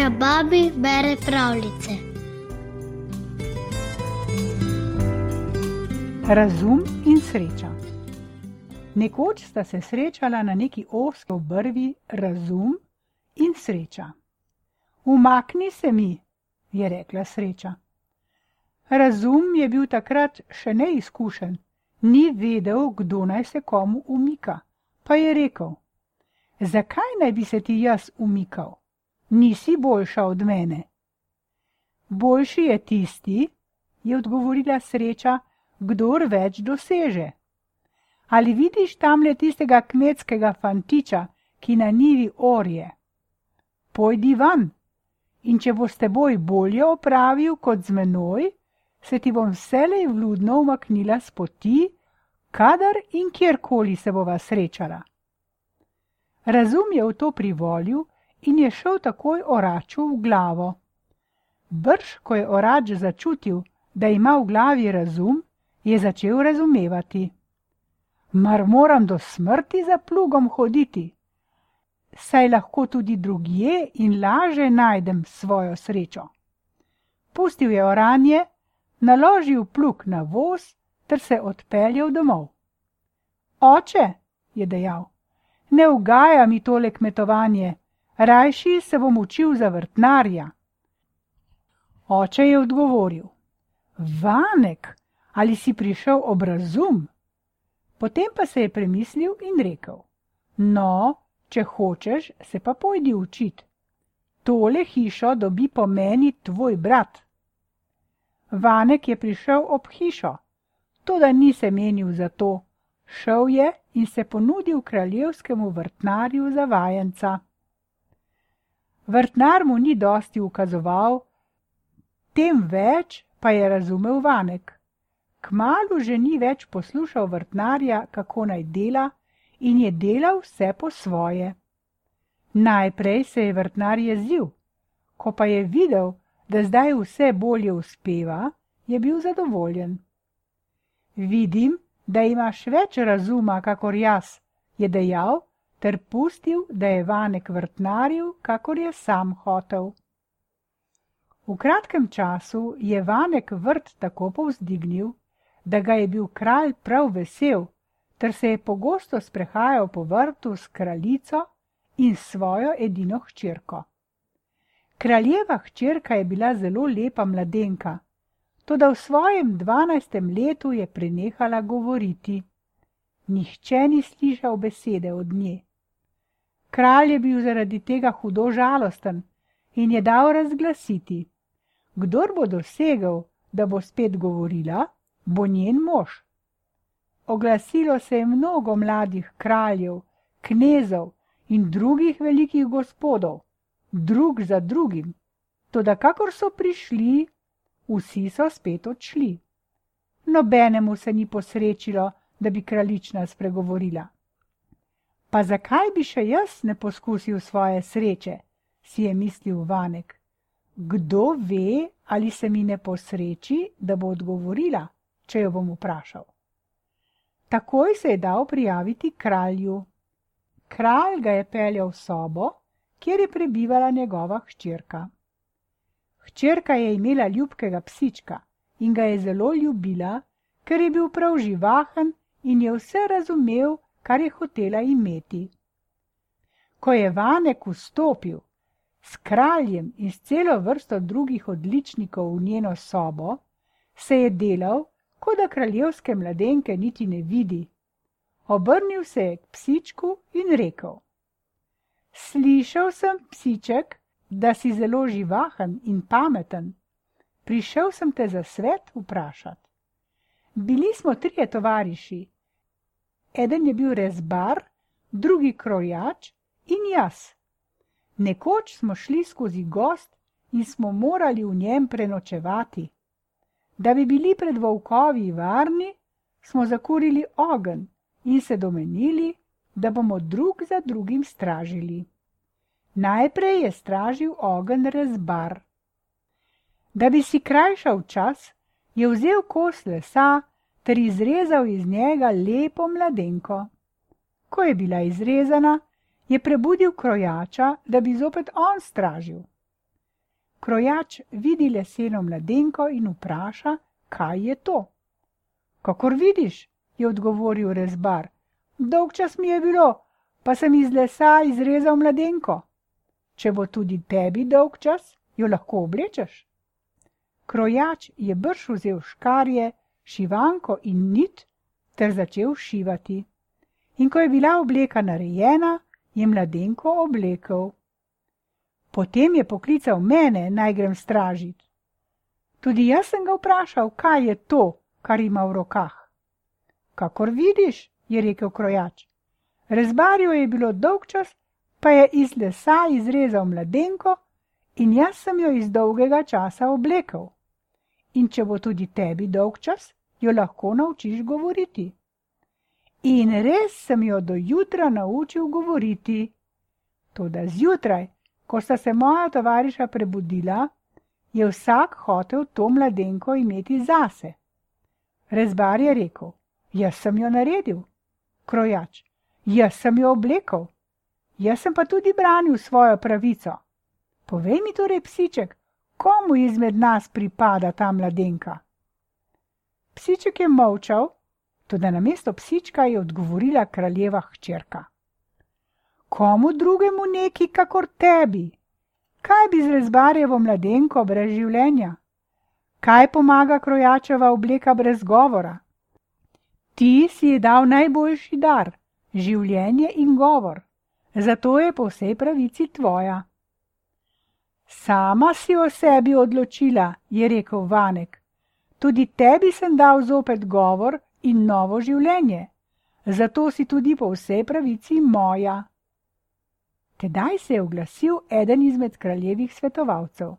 Moja babi bere pravljice. Razum in sreča. Nekoč sta se srečala na neki oski obrvi razum in sreča. Umakni se mi, je rekla sreča. Razum je bil takrat še neizkušen, ni vedel, kdo naj se komu umika, pa je rekel: Zakaj naj bi se ti jaz umikal? Nisi boljša od mene. Boljši je tisti, je odgovorila sreča, kdor več doseže. Ali vidiš tamle tistega kmetskega fantiča, ki na nivi orje? Pojdi van in če bo s teboj bolje opravil kot z menoj, se ti bom vselej vludno umaknila s poti, kadar in kjerkoli se bova srečala. Razum je v to privolil in je šel takoj oraču v glavo. Brž, ko je orač začutil, da ima v glavi razum, je začel razumevati. Mar moram do smrti za plugom hoditi? Saj lahko tudi drugje in laže najdem svojo srečo. Pustil je oranje, naložil plug na voz ter se odpeljal domov. Oče, je dejal, ne ugaja mi tole kmetovanje, rajši se bom učil za vrtnarja. Oče je odgovoril: Vanek, ali si prišel ob razum? Potem pa se je premislil in rekel: No, če hočeš, se pa pojdi učit. Tole hišo dobi po meni tvoj brat. Vanek je prišel ob hišo, to da ni se menil za to, šel je in se ponudil kraljevskemu vrtnarju za vajenca. Vrtnar mu ni dosti ukazoval, tem več pa je razumel vanek. Kmalu že ni več poslušal vrtnarja, kako naj dela, in je delal vse po svoje. Najprej se je vrtnar jezil, ko pa je videl, da zdaj vse bolje uspeva, je bil zadovoljen. Vidim, da imaš več razuma, kakor jaz, je dejal, ter pustil, da je vanek vrtnaril, kakor je sam hotel. V kratkem času je vanek vrt tako povzdignil, da ga je bil kralj prav vesel, ter se je pogosto sprehajal po vrtu s kraljico in svojo edino hčerko. Kraljeva hčerka je bila zelo lepa mladenka, toda v svojem dvanajstem letu je prenehala govoriti. Nihče ni slišal besede od nje. Kralj je bil zaradi tega hudo žalosten in je dal razglasiti: Kdor bo dosegel, da bo spet govorila, bo njen mož. Oglasilo se je mnogo mladih kraljev, knezov in drugih velikih gospodov, drug za drugim, toda kakor so prišli, vsi so spet odšli. Nobenemu se ni posrečilo, da bi kraljična spregovorila. Pa zakaj bi še jaz ne poskusil svoje sreče, si je mislil Vanek. Kdo ve, ali se mi ne posreči, da bo odgovorila, če jo bom vprašal. Takoj se je dal prijaviti kralju. Kralj ga je peljal v sobo, kjer je prebivala njegova hčerka. Hčerka je imela ljubkega psička in ga je zelo ljubila, ker je bil prav živahen in je vse razumel, kar je hotela imeti. Ko je Vanek vstopil s kraljem in s celo vrsto drugih odličnikov v njeno sobo, se je delal, kot da kraljevske mladenke niti ne vidi. Obrnil se je k psičku in rekel: Slišal sem, psiček, da si zelo živahen in pameten. Prišel sem te za svet vprašati. Bili smo trije tovariši, Eden je bil rezbar, drugi krojač in jaz. Nekoč smo šli skozi gost in smo morali v njem prenočevati. Da bi bili pred volkovi varni, smo zakurili ogen in se domenili, da bomo drug za drugim stražili. Najprej je stražil ogen rezbar. Da bi si krajšal čas, je vzel kos lesa, ter izrezal iz njega lepo mladenko. Ko je bila izrezana, je prebudil krojača, da bi zopet on stražil. krojač vidi leseno mladenko in vpraša, kaj je to. Kakor vidiš, je odgovoril rezbar, dolg čas mi je bilo, pa sem iz lesa izrezal mladenko. Če bo tudi tebi dolg čas, jo lahko oblečeš. Krojač je brž vzel škarje, šivanko in nit ter začel šivati. In ko je bila obleka narejena, je mladenko oblekel. Potem je poklical mene, naj grem stražiti. Tudi jaz sem ga vprašal, kaj je to, kar ima v rokah. Kakor vidiš, je rekel krojač. Rezbarju je bilo dolg čas, pa je iz lesa izrezal mladenko in jaz sem jo iz dolgega časa oblekel. In če bo tudi tebi dolg čas, jo lahko naučiš govoriti. In res sem jo do jutra naučil govoriti. Toda zjutraj, ko sta se moja tovariša prebudila, je vsak hotel to mladenko imeti zase. Rezbar je rekel: Jaz sem jo naredil, krojač, jaz sem jo oblekel, jaz sem pa tudi branil svojo pravico. Povej mi torej, psiček, komu izmed nas pripada ta mladenka? Psiček je molčal, tudi na mesto psička je odgovorila kraljeva hčerka. Komu drugemu neki, kakor tebi? Kaj bi z rezbarjevo mladenko brez življenja? Kaj pomaga krojačeva obleka brez govora? Ti si ji dal najboljši dar, življenje in govor, zato je po vsej pravici tvoja. Sama si o sebi odločila, je rekel Vanek. Tudi tebi sem dal zopet govor in novo življenje, zato si tudi po vsej pravici moja. Tedaj se je oglasil eden izmed kraljevih svetovalcev.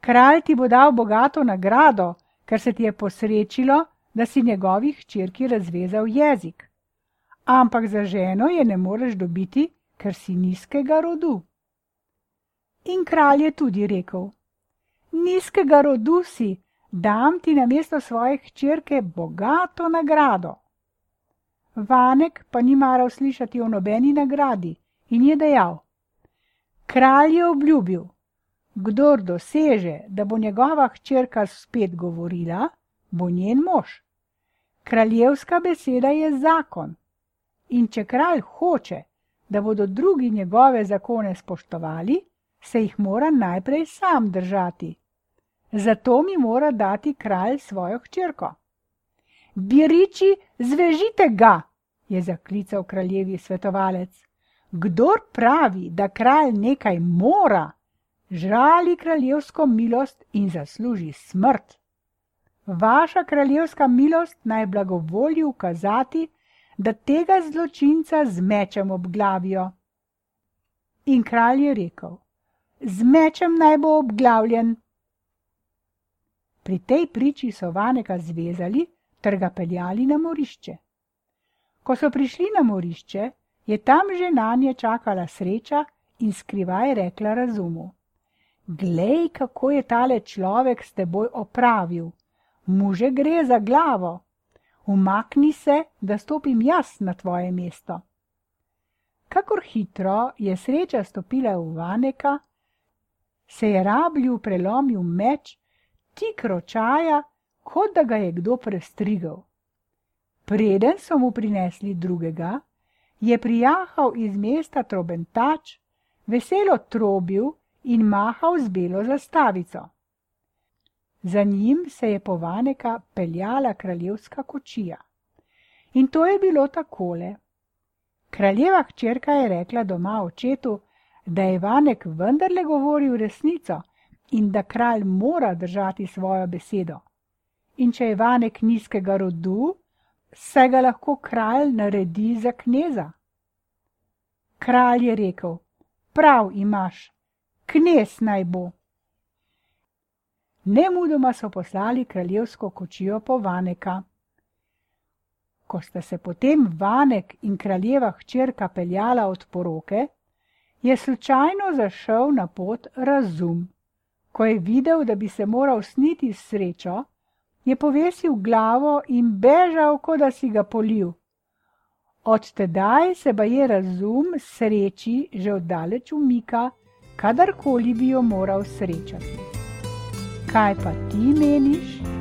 Kralj ti bo dal bogato nagrado, ker se ti je posrečilo, da si njegovih črki razvezal jezik. Ampak za ženo je ne moreš dobiti, ker si nizkega rodu. In kralj je tudi rekel: Nizkega rodu si, dam ti na mesto svoje hčerke bogato nagrado. Vanek pa ni maral slišati o nobeni nagradi in je dejal: Kralj je obljubil, kdor doseže, da bo njegova hčerka spet govorila, bo njen mož. Kraljevska beseda je zakon. In če kralj hoče, da bodo drugi njegove zakone spoštovali, se jih mora najprej sam držati. Zato mi mora dati kralj svojo hčerko. Biriči, zvežite ga, je zaklical kraljevi svetovalec. Kdor pravi, da kralj nekaj mora, žali kraljevsko milost in zasluži smrt. Vaša kraljevska milost naj blagovolji ukazati, da tega zločinca z mečem obglavijo. In kralj je rekel: Z mečem naj bo obglavljen. Pri tej priči so Vaneka zvezali ter ga peljali na morišče. Ko so prišli na morišče, je tam že na nje čakala sreča in skrivaj rekla razumu: Glej, kako je tale človek s teboj opravil, mu že gre za glavo. Umakni se, da stopim jaz na tvoje mesto. Kakor hitro je sreča stopila v Vaneka, se je rablju prelomil meč, tik ročaja, kot da ga je kdo prestrigal. Preden so mu prinesli drugega, je prijahal iz mesta trobentač, veselo trobil in mahal z belo zastavico. Za njim se je po Vaneka peljala kraljevska kočija. In to je bilo takole. Kraljeva hčerka je rekla doma očetu, da je Vanek vendarle govoril resnico in da kralj mora držati svojo besedo. In če je Vanek nizkega rodu, se ga lahko kralj naredi za kneza. Kralj je rekel: Prav imaš, knez naj bo. Nemudoma so poslali kraljevsko kočijo po Vaneka. Ko sta se potem Vanek in kraljeva hčerka peljala od poroke, je slučajno zašel na pot razum. Ko je videl, da bi se moral sniti s srečo, je povesil glavo in bežal, kot da si ga polil. Od tedaj se ba je razum sreči že oddaleč umika, kadarkoli bi jo moral srečati. Kaj pa ti meniš?